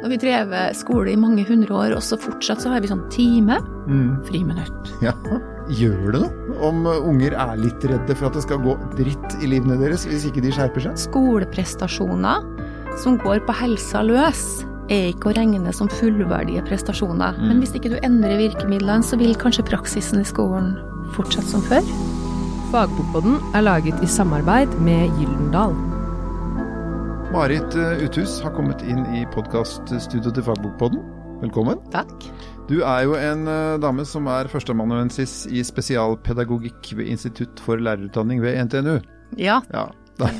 Når vi drevet skole i mange hundre år, og så fortsatt så har vi sånn time, Mm. friminutt. Ja. Gjør det noe om unger er litt redde for at det skal gå dritt i livene deres hvis ikke de skjerper seg? Skoleprestasjoner som går på helsa løs, er ikke å regne som fullverdige prestasjoner. Men hvis ikke du endrer virkemidlene, så vil kanskje praksisen i skolen fortsette som før. Fagbokboden er laget i samarbeid med Gyldendal. Marit eh, Uthus har kommet inn i podkaststudioet til Fagbokpodden. Velkommen. Takk. Du er jo en eh, dame som er førsteamanuensis i spesialpedagogikk ved Institutt for lærerutdanning ved NTNU. Ja, Ja, det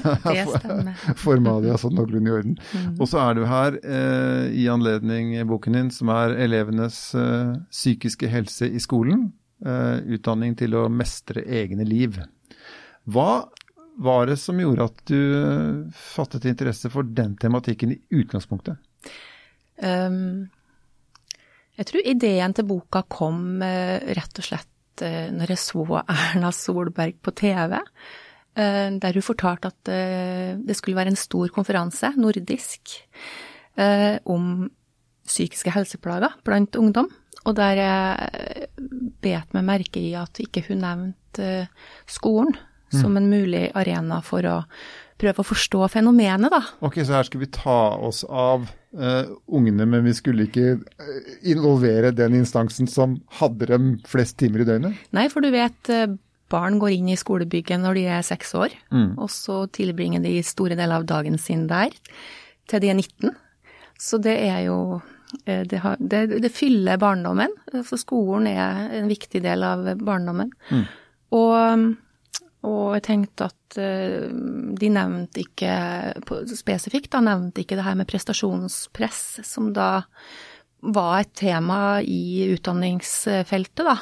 stemmer. Formalia sånn noenlunde i orden. Og så er du her eh, i anledning boken din som er elevenes eh, psykiske helse i skolen. Eh, utdanning til å mestre egne liv. Hva var det som gjorde at du eh, fattet interesse for den tematikken i utgangspunktet? Um, jeg tror ideen til boka kom eh, rett og slett eh, når jeg så Erna Solberg på TV, der hun fortalte at det skulle være en stor konferanse, nordisk, om psykiske helseplager blant ungdom. Og der jeg bet meg merke i at ikke hun nevnte eh, som en mulig arena for å prøve å forstå fenomenet, da. Ok, så her skal vi ta oss av uh, ungene, men vi skulle ikke eh, involvere den instansen som hadde dem flest timer i døgnet? Nei, for du vet, eh, barn går inn i skolebygget når de er seks år, Mm. og så tilbringer de store deler av dagen sin der til de er 19. Så det er jo det, har, det, det fyller barndommen, for skolen er en viktig del av barndommen. Mm. Og, og jeg tenkte at eh, de nevnte ikke spesifikt, da nevnte ikke det her med prestasjonspress, som da var et tema i utdanningsfeltet, da,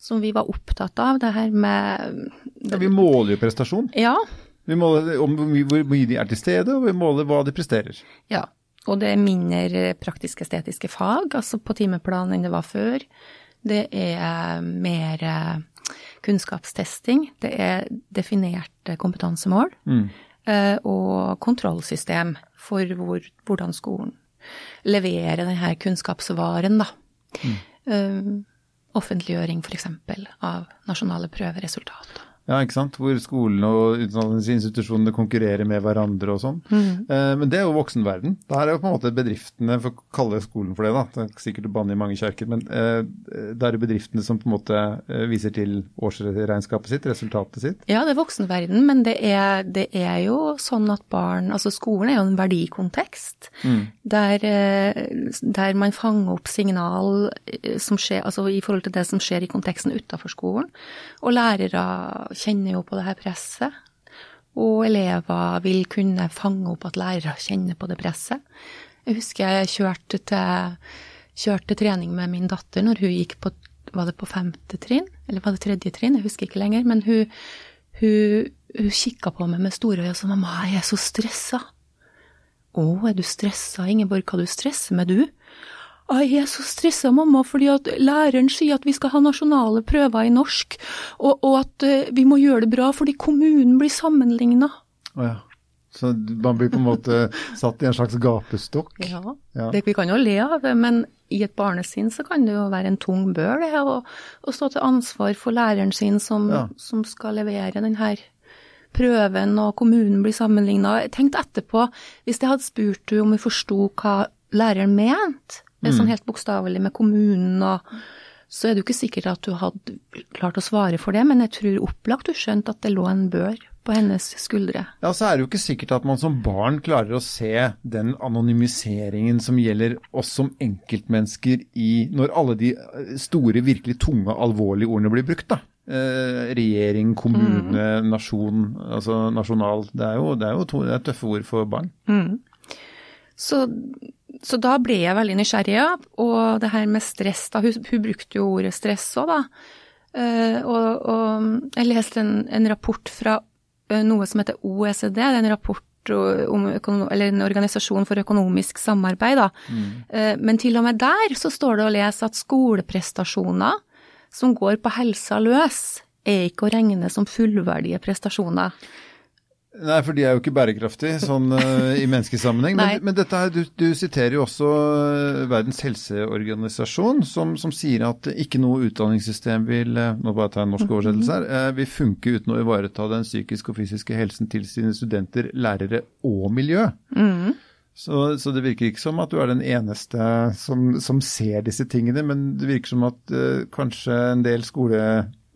som vi var opptatt av. Det her med Ja, vi måler jo prestasjon. Ja. Vi måler om hvor mye- de er til stede, og vi måler hva de presterer. ja. Og det er mindre praktisk-estetiske fag, altså på timeplanen enn det var før. Det er mer eh, kunnskapstesting. Det er definerte kompetansemål. Mm. eh, Og kontrollsystem for hvor, hvordan skolen leverer denne kunnskapsvaren, da. Eh, Offentliggjøring f.eks. av nasjonale prøveresultater. Ja, ikke sant? Hvor skolene og utdanningsinstitusjonene konkurrerer med hverandre og sånn. Eh, men det er jo voksenverden. Da er det jo på en måte bedriftene, for å kalle skolen for det, da. Det er sikkert å banne i mange kjerker, men eh, da er det bedriftene som på en måte eh, viser til årsregnskapet sitt, resultatet sitt. Ja, det er voksenverden, men det er, det er jo sånn at barn Altså skolen er jo en verdikontekst der, eh, der man fanger opp signal eh, som skjer, altså i forhold til det som skjer i konteksten utafor skolen. Og lærere kjenner jo på det her presset. Og elever vil kunne fange opp at lærere kjenner på det presset. Jeg husker jeg kjørte til, kjørte trening med min datter når hun gikk på Var det på femte trinn? Eller var det tredje trinn? Jeg husker ikke lenger. Men hun, hun, hun kikka på meg med store øyne og sa 'mamma, jeg er så stressa'. 'Å, er du stressa, Ingeborg? Hva du stresser med, du?' Jeg er så stressa, mamma, fordi at læreren sier at vi skal ha nasjonale prøver i norsk, og, og at eh, vi må gjøre det bra fordi kommunen blir sammenligna. Oh, ja. Så man blir på en måte satt i en slags gapestokk. Ja. Ja. Det, vi kan jo le av det, men i et barnesinn så kan det jo være en tung bør, det, å, å stå til ansvar for læreren sin som, Ja. som skal levere den her prøven, og kommunen blir sammenligna. Jeg tenkte etterpå, hvis jeg hadde spurt du om jeg forsto hva læreren mente, det er sånn helt bokstavelig med kommunen og så er det jo ikke sikkert at du hadde klart å svare for det, men jeg tror opplagt du skjønte at det lå en bør på hennes skuldre. Ja, så er det jo ikke sikkert at man som barn klarer å se den anonymiseringen som gjelder oss som enkeltmennesker i Når alle de eh, store, virkelig tunge, alvorlige ordene blir brukt, da. Eh, regjering, kommune, nasjon, altså nasjonal. Det er jo, det er jo to, det er tøffe ord for barn. Så, så da ble jeg veldig nysgjerrig, ja. Og det her med stress, da. Hun, hun brukte jo ordet stress òg, da. Uh, og, og jeg leste en, en rapport fra uh, noe som heter OECD. Det er en rapport om økono, eller en organisasjon for økonomisk samarbeid, da. Eh, men til og med der så står det å lese at skoleprestasjoner som går på helsa løs, er ikke å regne som fullverdige prestasjoner. Nei, for de er jo ikke bærekraftige sånn uh, i menneskesammenheng. men, men dette her, du, du, siterer jo også uh, Verdens helseorganisasjon, som, som, sier at ikke noe utdanningssystem vil uh, nå bare ta en norsk oversettelse her, vil funke uten å ivareta den psykiske og fysiske helsen til sine studenter, lærere og miljø. Mm. Så, så, det virker ikke som at du er den eneste som, som ser disse tingene, men det virker som at kanskje en del skole,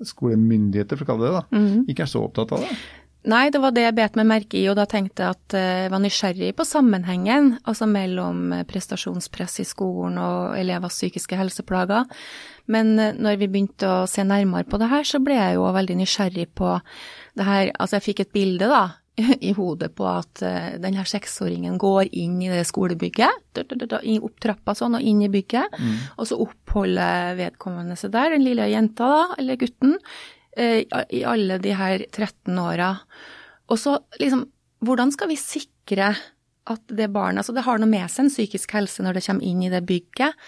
skolemyndigheter, for å kalle det det, da, mm. ikke er så opptatt av det. Nei, det var det jeg bet meg merke i, og da tenkte jeg at eh, jeg var nysgjerrig på sammenhengen altså mellom eh, prestasjonspress i skolen og elevers psykiske helseplager. Men eh, når vi begynte å se nærmere på det her, så ble jeg jo veldig nysgjerrig på det her Altså, jeg fikk et bilde, da, i hodet på at den her seksåringen går inn i det skolebygget, opp trappa sånn og inn i bygget, mm. og så oppholder vedkommende seg der, den lille jenta da, eller gutten, i alle de her 13 åra. Og så liksom, hvordan skal vi sikre at det barnet Altså, det har noe med seg en psykisk helse når det kommer inn i det bygget.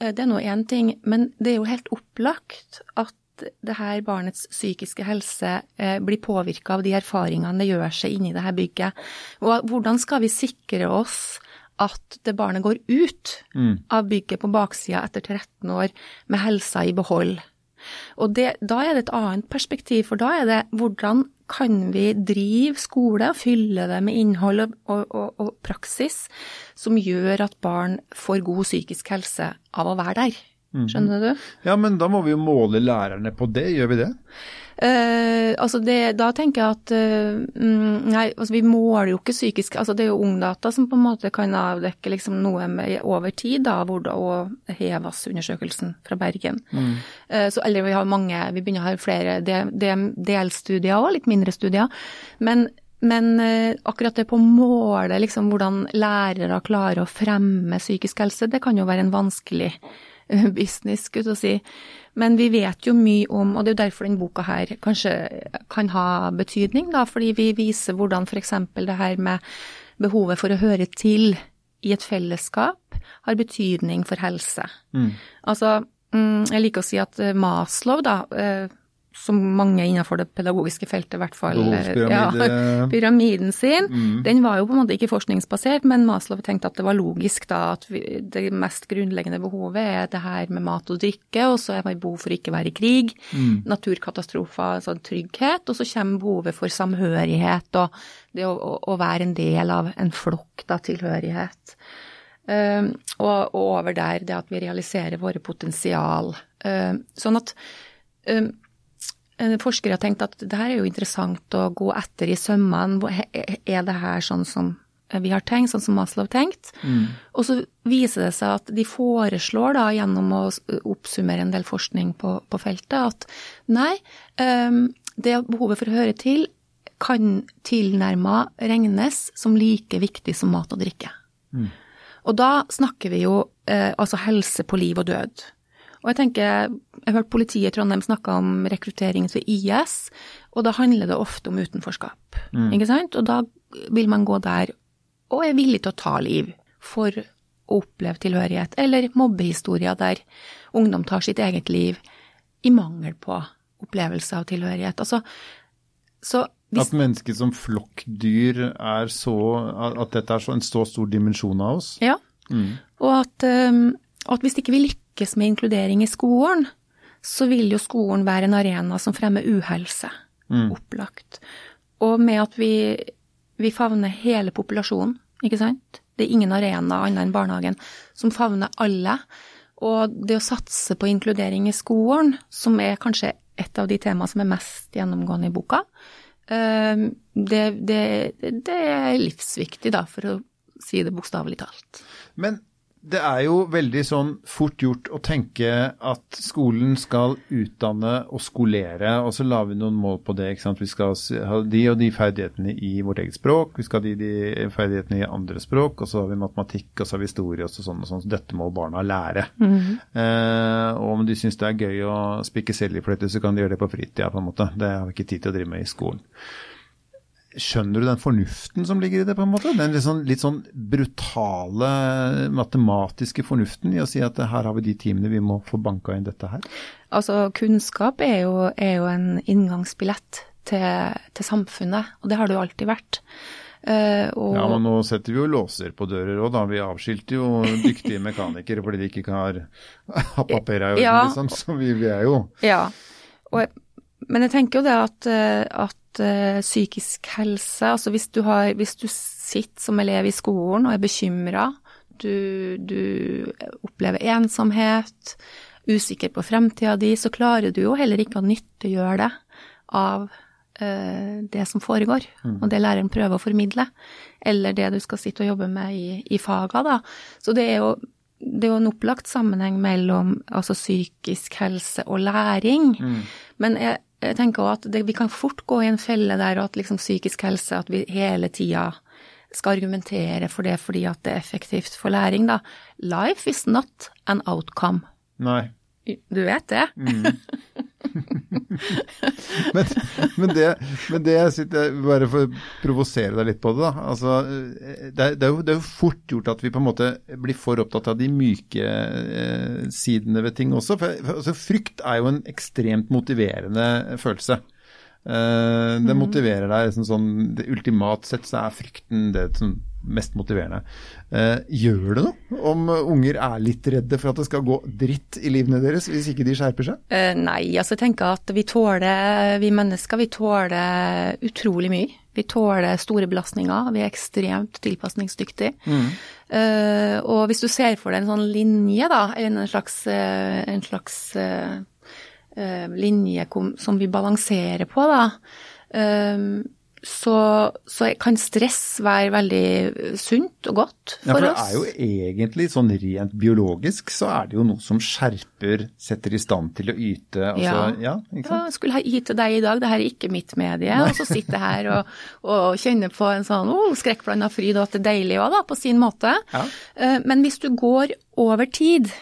Eh, det er nå én ting, men det er jo helt opplagt at det her barnets psykiske helse eh, blir påvirka av de erfaringene det gjør seg inni det her bygget. Hvordan skal vi sikre oss at det barnet går ut mm. av bygget på baksida etter 13 år med helsa i behold? Og det, da er det et annet perspektiv, for da er det hvordan kan vi drive skole og fylle det med innhold og, og, og praksis som gjør at barn får god psykisk helse av å være der. Mhm. Skjønner du? Ja, men da må vi jo måle lærerne på det, gjør vi det? Uh, altså det, da tenker jeg at uh, Nei, altså vi måler jo ikke psykisk altså Det er jo Ungdata som på en måte kan avdekke liksom noe med, over tid, da, hvor da, og Hevas-undersøkelsen fra Bergen. Mm. Uh, så, eller vi har mange, vi begynner å ha flere del, del, delstudier og litt mindre studier. Men, men akkurat det på å måle liksom, hvordan lærere klarer å fremme psykisk helse, det kan jo være en vanskelig business, skulle jeg si. Men vi vet jo mye om, og det er jo derfor denne boka her kanskje kan ha betydning, da, fordi vi viser hvordan f.eks. det her med behovet for å høre til i et fellesskap har betydning for helse. Mm. Altså, mm, jeg liker å si at Maslow, da, eh, som mange innenfor det pedagogiske feltet i hvert fall ja, Pyramiden sin. Mm. Den var jo på en måte ikke forskningsbasert, men Maslow tenkte at det var logisk da at vi, det mest grunnleggende behovet er det her med mat og drikke, og så er det behov for ikke å være i krig, mm. naturkatastrofer, altså trygghet, og så kommer behovet for samhørighet og det å, å, å være en del av en flokk, da, tilhørighet. Um, og, og, over der det at vi realiserer våre potensial. Um, sånn at um, Forskere har tenkt at det her er jo interessant å gå etter i sømmene. Er det her sånn som vi har tenkt, sånn som Maslow tenkt? Mm. Og så viser det seg at de foreslår da, gjennom å oppsummere en del forskning på, på feltet, at nei, um, det behovet for å høre til kan tilnærma regnes som like viktig som mat og drikke. Mm. Og da snakker vi jo eh, altså helse på liv og død. Og jeg tenker, jeg har hørt politiet i Trondheim snakke om rekruttering til IS, og da handler det ofte om utenforskap, mm. ikke sant? Og da vil man gå der og er villig til å ta liv for å oppleve tilhørighet, eller mobbehistorier der ungdom tar sitt eget liv i mangel på opplevelse av tilhørighet. Altså, så hvis, at mennesket som flokkdyr er så At dette er så en så stor dimensjon av oss? Ja. Mm. Og at, um, at hvis ikke vi lykkes lykkes med inkludering i skolen, så vil jo skolen være en arena som fremmer uhelse. Mm. Opplagt. Og med at vi, vi favner hele populasjonen, ikke sant. Det er ingen arena annet enn barnehagen som favner alle. Og det å satse på inkludering i skolen, som er kanskje et av de temaene som er mest gjennomgående i boka, eh, det, det, det er livsviktig, da, for å si det bokstavelig talt. Men det er jo veldig sånn fort gjort å tenke at skolen skal utdanne og skolere, og så lager vi noen mål på det. ikke sant? Vi skal ha de og de ferdighetene i vårt eget språk, vi skal ha de, de ferdighetene i andre språk, og så har vi matematikk, og så har vi historie og så sånn og sånn. Så dette må barna lære. Mm -hmm. eh, og om de syns det er gøy å spikke seljefløyte, så kan de gjøre det på fritida, på en måte. Det har vi ikke tid til å drive med i skolen. Skjønner du den fornuften som ligger i det, på en måte? Den litt sånn, litt sånn, brutale matematiske fornuften i å si at her har vi de timene vi må få banka inn dette her? Altså, kunnskap er jo, er jo en inngangsbillett til, til samfunnet, og det har det jo alltid vært. Uh, og... Ja, men nå setter vi jo låser på dører òg, da. Vi avskilter jo dyktige mekanikere fordi de ikke har, har papirer i orden, ja. liksom. Så vi, vi, er jo Ja. Jeg, men jeg tenker jo det at, at uh, psykisk helse Altså hvis du, har, hvis du sitter som elev i skolen og er bekymra, du, du opplever ensomhet, usikker på fremtida di, så klarer du jo heller ikke å nyttiggjøre det av uh, det som foregår, mm. og det læreren prøver å formidle, eller det du skal sitte og jobbe med i, i faga, da. Så det er jo det er jo en opplagt sammenheng mellom altså psykisk helse og læring. Mm. Men jeg, jeg, tenker også at det, vi kan fort gå i en felle der at liksom psykisk helse, at vi hele tida skal argumentere for det fordi at det er effektivt for læring, da. Life is not an outcome. Nei. Du vet det? Mm. men, men, det, men det jeg sitter Bare for å provosere deg litt på det, da. Altså, det, er, det, er jo, det, er, jo, fort gjort at vi på en måte blir for opptatt av de myke eh, sidene ved ting også. For, for altså, frykt er jo en ekstremt motiverende følelse. Eh, det mm. motiverer deg liksom sånn det Ultimat sett så er frykten det som mest motiverende. Eh, gjør det noe om unger er litt redde for at det skal gå dritt i livene deres hvis ikke de skjerper seg? Eh, nei, altså jeg tenker at vi tåler, vi mennesker vi tåler utrolig mye. Vi tåler store belastninger. Vi er ekstremt tilpasningsdyktige. Mm. og hvis du ser for deg en sånn linje, da, eller en slags, en slags Eh, linje som vi balanserer på, da, så, så, kan stress være veldig sunt og godt for, oss. ja, for det er jo egentlig sånn rent biologisk så er det jo noe som skjerper, setter i stand til å yte. Altså, ja. Ja, ja, skulle yte deg i dag, det her er ikke mitt medie. Nei. Og så sitter jeg her og, og kjenner på en sånn oh, skrekkblanda fryd, og at det er deilig òg, da, på sin måte. Ja. Eh, men hvis du går over tid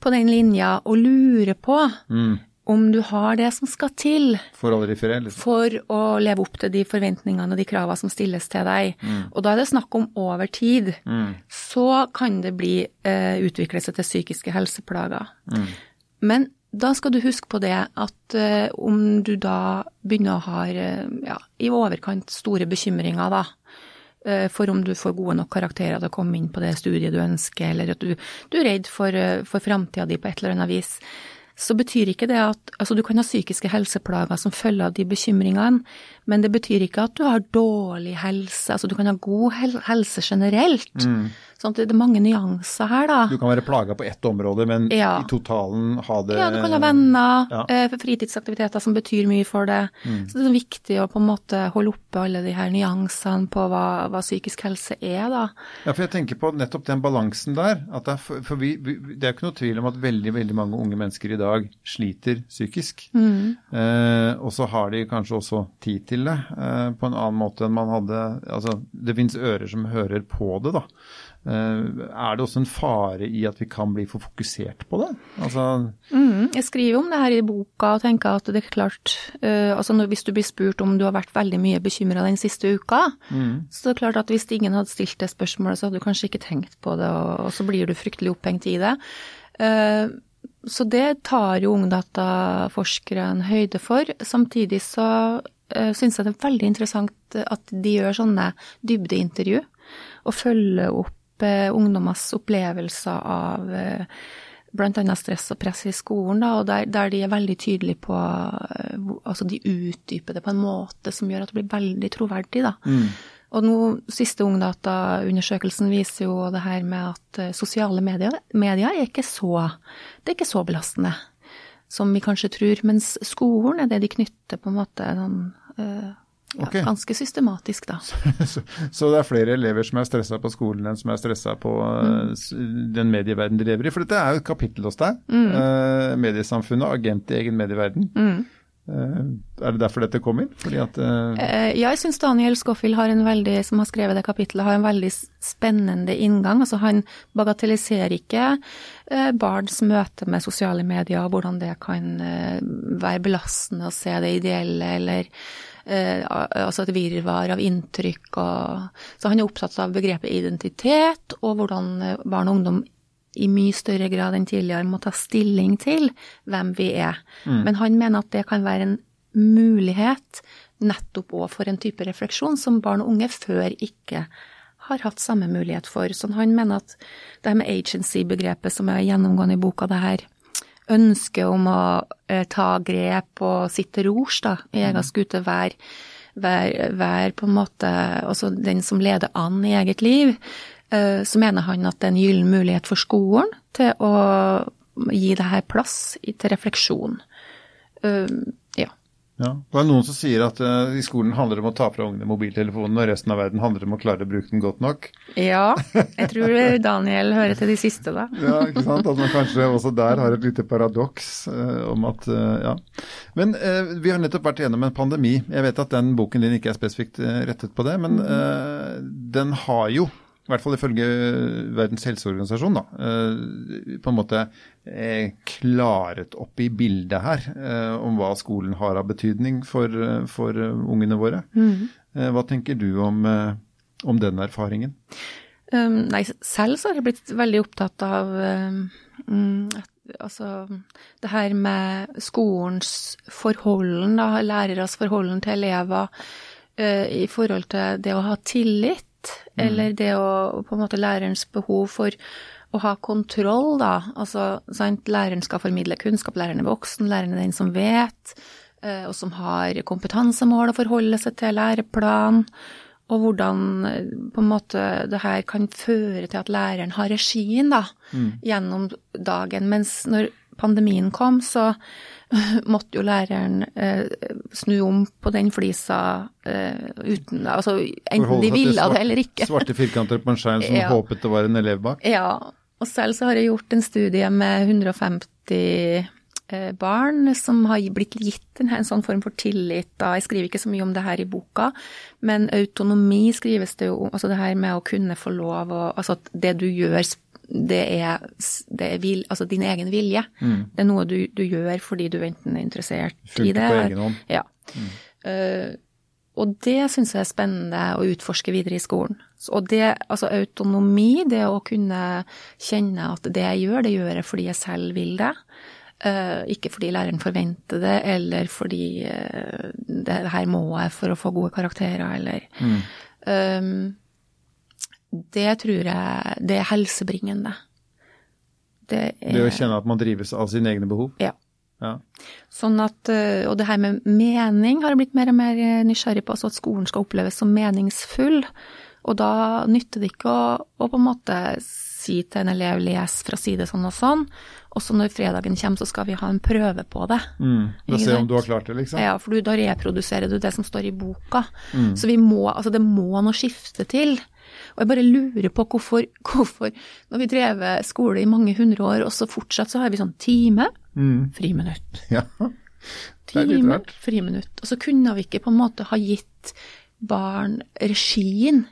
på den linja og lurer på mm om du har det som skal til for å, liksom. for å leve opp til de forventningene og de kravene som stilles til deg. Mm. Og da er det snakk om over tid. Mm. Så kan det bli eh, utvikle seg til psykiske helseplager. Mm. Men da skal du huske på det at eh, om du da begynner å ha eh, ja, i overkant store bekymringer, da, eh, for om du får gode nok karakterer til å komme inn på det studiet du ønsker, eller at du, du er redd for, eh, for framtida di på et eller annet vis, så betyr ikke det at Altså, du kan ha psykiske helseplager som følge av de bekymringene, men det betyr ikke at du har dårlig helse. Altså, du kan ha god helse generelt. Mm. Sånn at det er mange nyanser her, da. Du kan være plaga på ett område, men ja. i totalen ha det Ja, du kan ha venner, ja. eh, fritidsaktiviteter som betyr mye for det. Mm. Så det er viktig å på en måte holde oppe alle de her nyansene på hva, hva psykisk helse er, da. Ja, for jeg tenker på nettopp den balansen der. At det, er, for, for vi, vi, det er ikke noe tvil om at veldig, veldig mange unge mennesker i dag sliter psykisk. Mm. Eh, og så har de kanskje også tid til det eh, på en annen måte enn man hadde Altså, det fins ører som hører på det, da. Eh, er det også en fare i at vi kan bli for fokusert på det? Altså mm, jeg skriver om det her i boka og tenker at det er klart uh, altså Hvis du blir spurt om du har vært veldig mye bekymra den siste uka, mm. så det er klart at hvis ingen hadde stilt det spørsmålet, så hadde du kanskje ikke tenkt på det, og, og så blir du fryktelig opphengt i det. Uh, så det tar jo ungdataforskerne høyde for. Samtidig så uh, syns jeg det er veldig interessant at de gjør sånne dybdeintervju og følger opp uh, ungdommers opplevelser av uh, bl.a. stress og press i skolen, da, og der, der, de er veldig tydelige på uh, Altså de utdyper det på en måte som gjør at det blir veldig troverdig, da. Mm. Og nå, siste Ungdata-undersøkelsen viser jo det her med at sosiale medier, medier er ikke så Det er ikke så belastende som vi kanskje tror. Mens skolen er det de knytter på en måte sånn ja, okay. Ganske systematisk, da. så, så, det er flere elever som er stressa på skolen enn som er stressa på mm. den medieverden de lever i? For dette er jo et kapittel hos deg. Mm. Uh, mediesamfunnet, agent i egen medieverden. Mm. Uh, er det derfor dette kom inn? At, jeg syns Daniel Scofield har veldig, som har skrevet det kapittelet, har en veldig spennende inngang. Altså Han bagatelliserer ikke barns møte med sosiale medier hvordan det kan være belastende å se det ideelle eller eh, altså et virvar av inntrykk og Så han er opptatt av begrepet identitet, og hvordan eh, barn og ungdom i mye større grad enn tidligere må ta stilling til hvem vi er. Mm. Men han mener at det kan være en mulighet nettopp òg for en type refleksjon som barn og unge før ikke har hatt samme mulighet for. Så han mener at det her med agency-begrepet som er gjennomgående i boka, det her ønsket om å eh, ta grep og sitte rors da, i egen skute, være vær, vær på en måte også den som leder an i eget liv, så mener han at det er en gyllen mulighet for skolen til å gi det her plass til refleksjon. Uh, ja. Ja. Det er noen som sier at uh, i skolen handler det om å ta fra ungene mobiltelefonen, og resten av verden handler det om å klare å bruke den godt nok. Ja, jeg tror Daniel hører til de siste, da. ja, ikke sant. At man kanskje også der har et lite paradoks uh, om at Ja. Men vi har nettopp vært gjennom en pandemi. Jeg vet at den boken din ikke er spesifikt rettet på det, men den har jo i hvert fall ifølge Verdens helseorganisasjon, da, eh, på en måte eh, klaret opp i bildet her eh, om hva skolen har av betydning for, for ungene våre. Mm. Hva tenker du om, om den erfaringen? Um, nei, selv så har jeg blitt veldig opptatt av um, altså det her med skolens forholden, da, læreres forholden til elever uh, i forhold til det å ha tillit Mm. eller det å på en måte lærerens behov for å ha kontroll, da. Altså, sant, læreren skal formidle kunnskap, læreren er voksen, læreren er den som vet, eh, og som har kompetansemål å forholde seg til, læreplan, og hvordan eh, på en måte det her kan føre til at læreren har regien, da, mm. gjennom dagen. Mens når pandemien kom, så måtte jo læreren eh, snu om på den flisa eh, uten Altså enten de ville det eller ikke. Svarte firkanter på en skjerm som ja. håpet det var en elev bak? Ja. Og selv så har jeg gjort en studie med 150 eh, barn som har blitt gitt en, en, sånn form for tillit. Da. Jeg skriver ikke så mye om det her i boka, men autonomi skrives det jo om. Altså det her med å kunne få lov å Altså at det du gjør det er, det er vil, altså din egen vilje. Mm. Det er noe du, du, gjør fordi du enten er interessert Fulgt i det. på egen hånd. Ja. Mm. Uh, og det syns jeg er spennende å utforske videre i skolen. Og det, altså autonomi, det å kunne kjenne at det jeg gjør, det gjør jeg fordi jeg selv vil det. Uh, ikke fordi læreren forventer det, eller fordi uh, det her må jeg for å få gode karakterer, eller mm. um, det tror jeg det er helsebringende. Det, er, det å kjenne at man drives av sine egne behov? Ja. ja. Sånn at, eh, Og det her med mening har jeg blitt mer og mer nysgjerrig på. Altså at skolen skal oppleves som meningsfull. Og da nytter det ikke å, å på en måte si til en elev les fra side sånn og sånn, og så når fredagen kommer, så skal vi ha en prøve på det. Mm, da se om du har klart det, liksom? Ja, for da reproduserer du det som står i boka. Mm. Så vi må, altså det må noe skifte til. Og jeg bare lurer på hvorfor, hvorfor når vi drevet skole i mange hundre år, og så fortsatt så har vi sånn time, mm. friminutt. Ja. Time, friminutt. Og så kunne vi ikke på en måte ha gitt barn regien,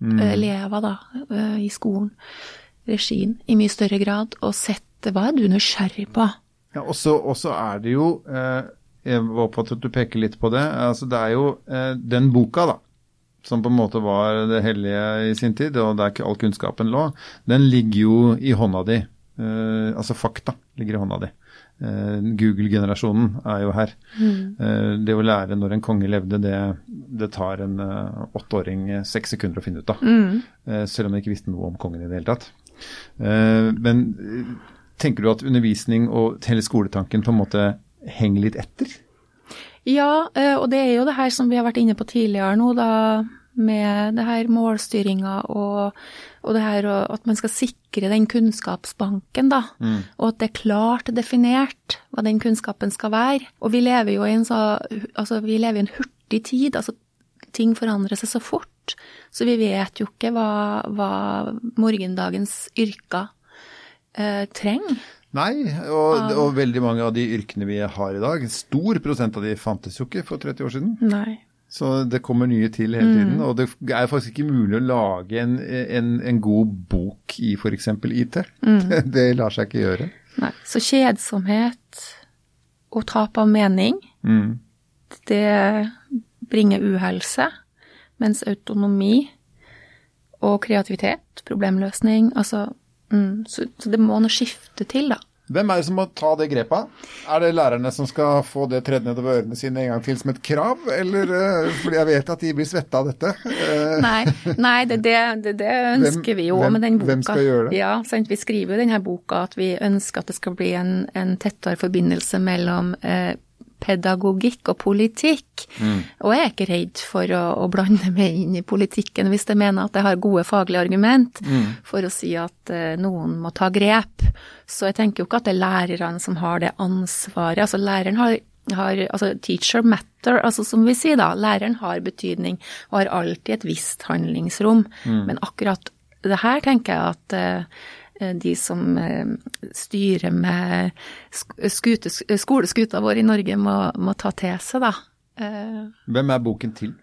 mm. elever da, eh, i skolen, regien i mye større grad, og sett hva er du nysgjerrig på? Ja, og så er det jo eh, Jeg var at du peker litt på det. altså Det er jo eh, den boka, da som på en måte var det hellige i sin tid, og der ikke all kunnskapen lå, den ligger jo i hånda di. Uh, altså fakta ligger i hånda di. Google-generasjonen er jo her. Mm. Det å lære når en konge levde, det, det tar en åtteåring seks sekunder å finne ut av. Mm. selv om jeg ikke visste noe om kongen i det hele tatt. men tenker du at undervisning og hele skoletanken på en måte henger litt etter? Ja, eh, og det er jo det her som vi har vært inne på tidligere nå, da, med det her målstyringa og, og, det her at man skal sikre den kunnskapsbanken, da. Mm. Og at det er klart definert hva den kunnskapen skal være. Og vi lever jo i en så Altså, vi lever i en hurtig tid. altså Ting forandrer seg så fort. Så vi vet jo ikke hva, hva morgendagens yrker eh, trenger. Nei, og, og, veldig mange av de yrkene vi har i dag, stor prosent av de fantes jo ikke for 30 år siden. Nei. Så det kommer nye til hele tiden. Mm. Og det er faktisk ikke mulig å lage en, en, en god bok i f.eks. IT. Mm. Det, det, lar seg ikke gjøre. Nei. Så kjedsomhet og tap av mening, mm. det bringer uhelse. Mens autonomi og kreativitet, problemløsning, altså Mm, så, så, det må noe skifte til, da. Hvem er det som må ta det grepet? Er det lærerne som skal få det tredd nedover ørene sine en gang til som et krav, eller uh, fordi jeg vet at de blir svette av dette? Uh, nei, nei det, det, det, det, ønsker hvem, vi jo hvem, med den boka. Hvem skal gjøre det? Ja, sant? Vi skriver jo i denne boka at vi ønsker at det skal bli en, en tettere forbindelse mellom uh, pedagogikk og politikk. Mm. Og jeg er ikke redd for å, å, blande meg inn i politikken hvis jeg mener at jeg har gode faglige argument mm. for å si at uh, noen må ta grep. Så jeg tenker jo ikke at det er lærerne som har det ansvaret. Altså læreren har, har altså teacher matter, altså som vi sier da. Læreren har betydning og har alltid et visst handlingsrom. Mm. Men akkurat det her tenker jeg at uh, de som eh, styrer med skute, skoleskuta vår i Norge, må, må, ta til seg, da. Eh, Hvem er boken til?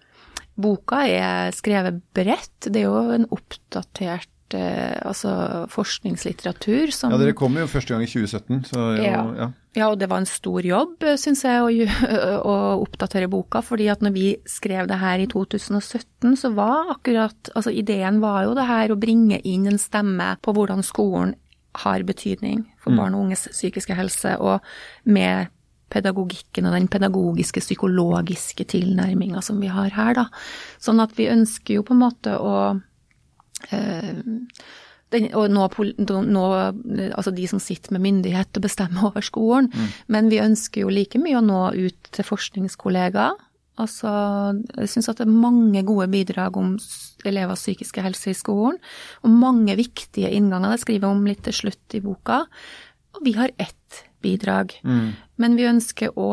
Boka er skrevet bredt. Det er jo en oppdatert altså forskningslitteratur som Ja, dere kom jo første gang i 2017, så jo, ja. ja. Ja, og det var en stor jobb, syns jeg, å, å, oppdatere boka. fordi at når vi skrev det her i 2017, så var akkurat Altså ideen var jo det her å bringe inn en stemme på hvordan skolen har betydning for mm. barn og unges psykiske helse, og med pedagogikken og den pedagogiske, psykologiske tilnærminga som vi har her, da. Sånn at vi ønsker jo på en måte å øh, den, og nå, nå, altså de som sitter med myndighet og bestemmer over skolen. Mm. Men vi ønsker jo like mye å nå ut til forskningskollegaer. Altså, jeg syns at det er mange gode bidrag om elevers psykiske helse i skolen. Og mange viktige innganger. Det skriver jeg om litt til slutt i boka. Og vi har ett bidrag. Mm. Men vi ønsker å,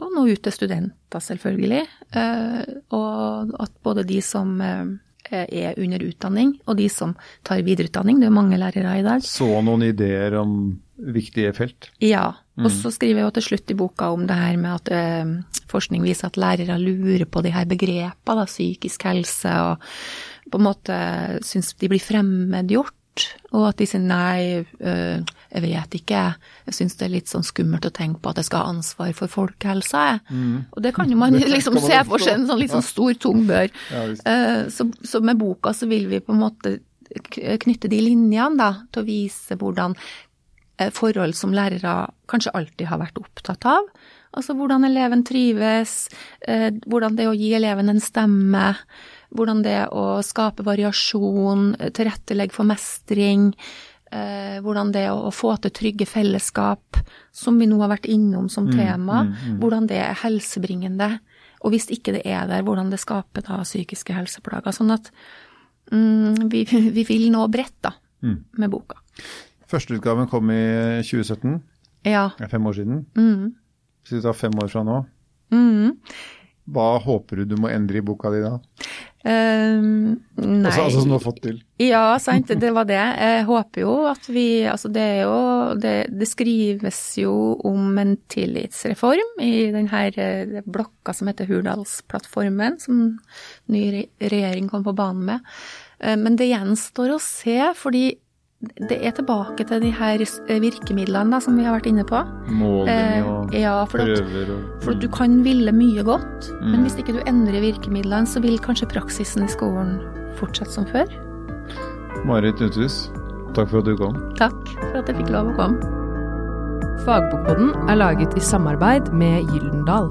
å nå ut til studenter, selvfølgelig. Eh, og at både de som eh, er under utdanning, og de som tar videreutdanning. Det er mange lærere i dag. Så noen ideer om viktige felt? Ja. Mm. Og så skriver jeg jo til slutt i boka om det her med at øh, forskning viser at lærere lurer på de her begrepene, psykisk helse, og på en måte syns de blir fremmedgjort og at de sier nei, øh, jeg vet ikke, jeg syns det er litt sånn skummelt å tenke på at jeg skal ha ansvar for folkehelsa, jeg. Mm. Og det kan jo man liksom se for seg, en sånn litt sånn stor, tung bør. Ja, uh, så, så, med boka så vil vi på en måte knytte de linjene, da, til å vise hvordan uh, forhold som lærere kanskje alltid har vært opptatt av. Altså hvordan eleven trives, hvordan det å gi eleven en stemme. Hvordan det å skape variasjon, tilrettelegge for mestring, eh, hvordan det å få til trygge fellesskap, som vi nå har vært innom som mm, tema, mm, mm, mm. hvordan det er helsebringende. Og hvis ikke det er der, hvordan det skaper da psykiske helseplager. Sånn at mm, vi, vi, vil nå bredt, da, mm. med boka. Førsteutgaven kom i 2017. Ja. Det er fem år siden. Mm. Hvis vi tar fem år fra nå. Mm. Hva håper du du må endre i boka di da? Uh, nei altså, altså, som du har fått til? Ja, sant. Det var det. Jeg håper jo at vi Altså det er jo Det, det skrives jo om en tillitsreform i denne eh, blokka som heter Hurdalsplattformen, som ny regjering kom på banen med. Uh, men det gjenstår å se, fordi det er tilbake til de her virkemidlene da, som vi har vært inne på. Måling eh, og eh, ja, for prøver og For du kan ville mye godt, mm. men hvis ikke du endrer virkemidlene, så vil kanskje praksisen i skolen fortsette som før. Marit Uthus, takk for at du kom. Takk for at jeg fikk lov å komme. Fagbokboden er laget i samarbeid med Gyldendal.